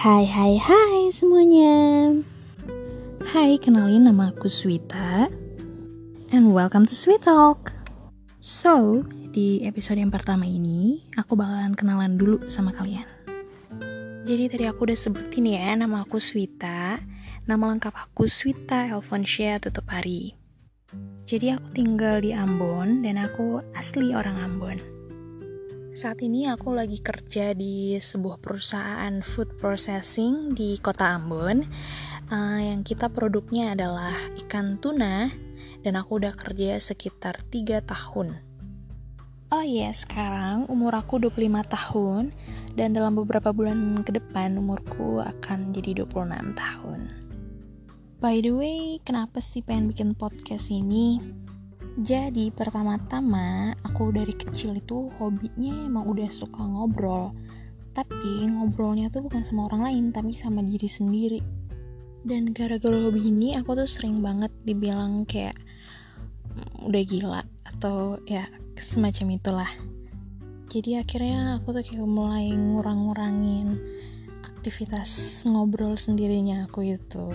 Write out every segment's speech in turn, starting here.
Hai hai hai semuanya. Hai kenalin nama aku Swita. And welcome to Sweet Talk. So, di episode yang pertama ini Aku bakalan kenalan dulu sama kalian. Jadi tadi aku udah sebutin ya Nama aku Swita. Nama lengkap aku Swita Elfonsia Tutupari. Jadi aku tinggal di Ambon Dan aku asli orang Ambon saat ini aku lagi kerja di sebuah perusahaan food processing di kota Ambon uh, yang kita produknya adalah ikan tuna dan aku udah kerja sekitar 3 tahun. Oh iya, yeah, sekarang umur aku 25 tahun dan dalam beberapa bulan ke depan umurku akan jadi 26 tahun. By the way, kenapa sih pengen bikin podcast ini? Jadi pertama-tama aku dari kecil itu hobinya emang udah suka ngobrol. Tapi ngobrolnya tuh bukan sama orang lain tapi sama diri sendiri. Dan gara-gara hobi ini aku tuh sering banget dibilang kayak mm, udah gila atau ya semacam itulah. Jadi akhirnya aku tuh kayak mulai ngurang-ngurangin aktivitas ngobrol sendirinya aku itu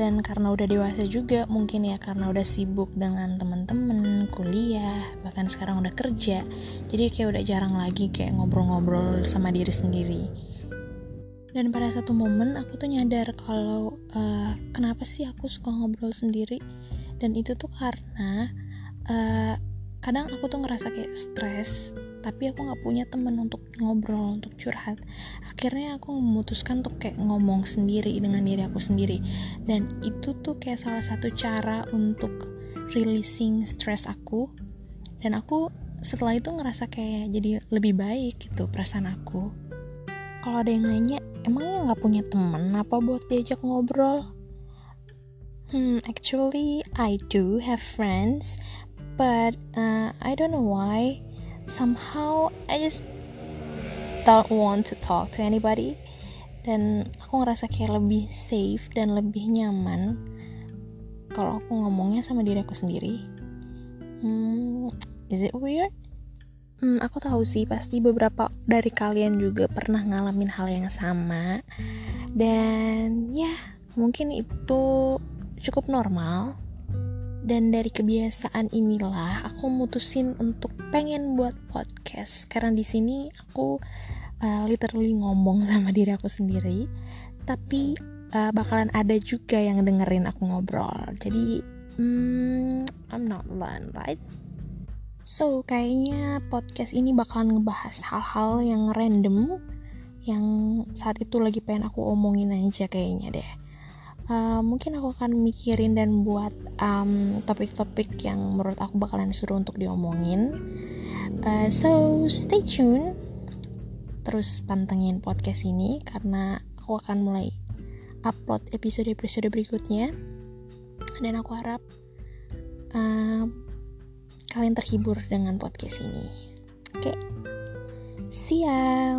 dan karena udah dewasa juga mungkin ya karena udah sibuk dengan temen-temen kuliah bahkan sekarang udah kerja jadi kayak udah jarang lagi kayak ngobrol-ngobrol sama diri sendiri. Dan pada satu momen aku tuh nyadar kalau uh, kenapa sih aku suka ngobrol sendiri? Dan itu tuh karena uh, kadang aku tuh ngerasa kayak stres tapi aku nggak punya temen untuk ngobrol untuk curhat. Akhirnya aku memutuskan untuk kayak ngomong sendiri dengan diri aku sendiri. Dan itu tuh kayak salah satu cara untuk releasing stress aku. Dan aku setelah itu ngerasa kayak jadi lebih baik gitu perasaan aku. Kalau ada yang nanya emangnya nggak punya temen apa buat diajak ngobrol? Hmm actually I do have friends but uh, I don't know why somehow I just don't want to talk to anybody. Dan aku ngerasa kayak lebih safe dan lebih nyaman kalau aku ngomongnya sama diri aku sendiri. Hmm, is it weird? Hmm, aku tahu sih pasti beberapa dari kalian juga pernah ngalamin hal yang sama. Dan ya mungkin itu cukup normal dan dari kebiasaan inilah aku mutusin untuk pengen buat podcast. Karena di sini aku uh, literally ngomong sama diri aku sendiri. Tapi uh, bakalan ada juga yang dengerin aku ngobrol. Jadi hmm, I'm not alone right? So kayaknya podcast ini bakalan ngebahas hal-hal yang random yang saat itu lagi pengen aku omongin aja kayaknya deh uh, mungkin aku akan mikirin dan buat topik-topik um, yang menurut aku bakalan disuruh untuk diomongin. Uh, so stay tune. Terus pantengin podcast ini karena aku akan mulai upload episode-episode berikutnya. Dan aku harap uh, kalian terhibur dengan podcast ini. Oke. Okay. see ya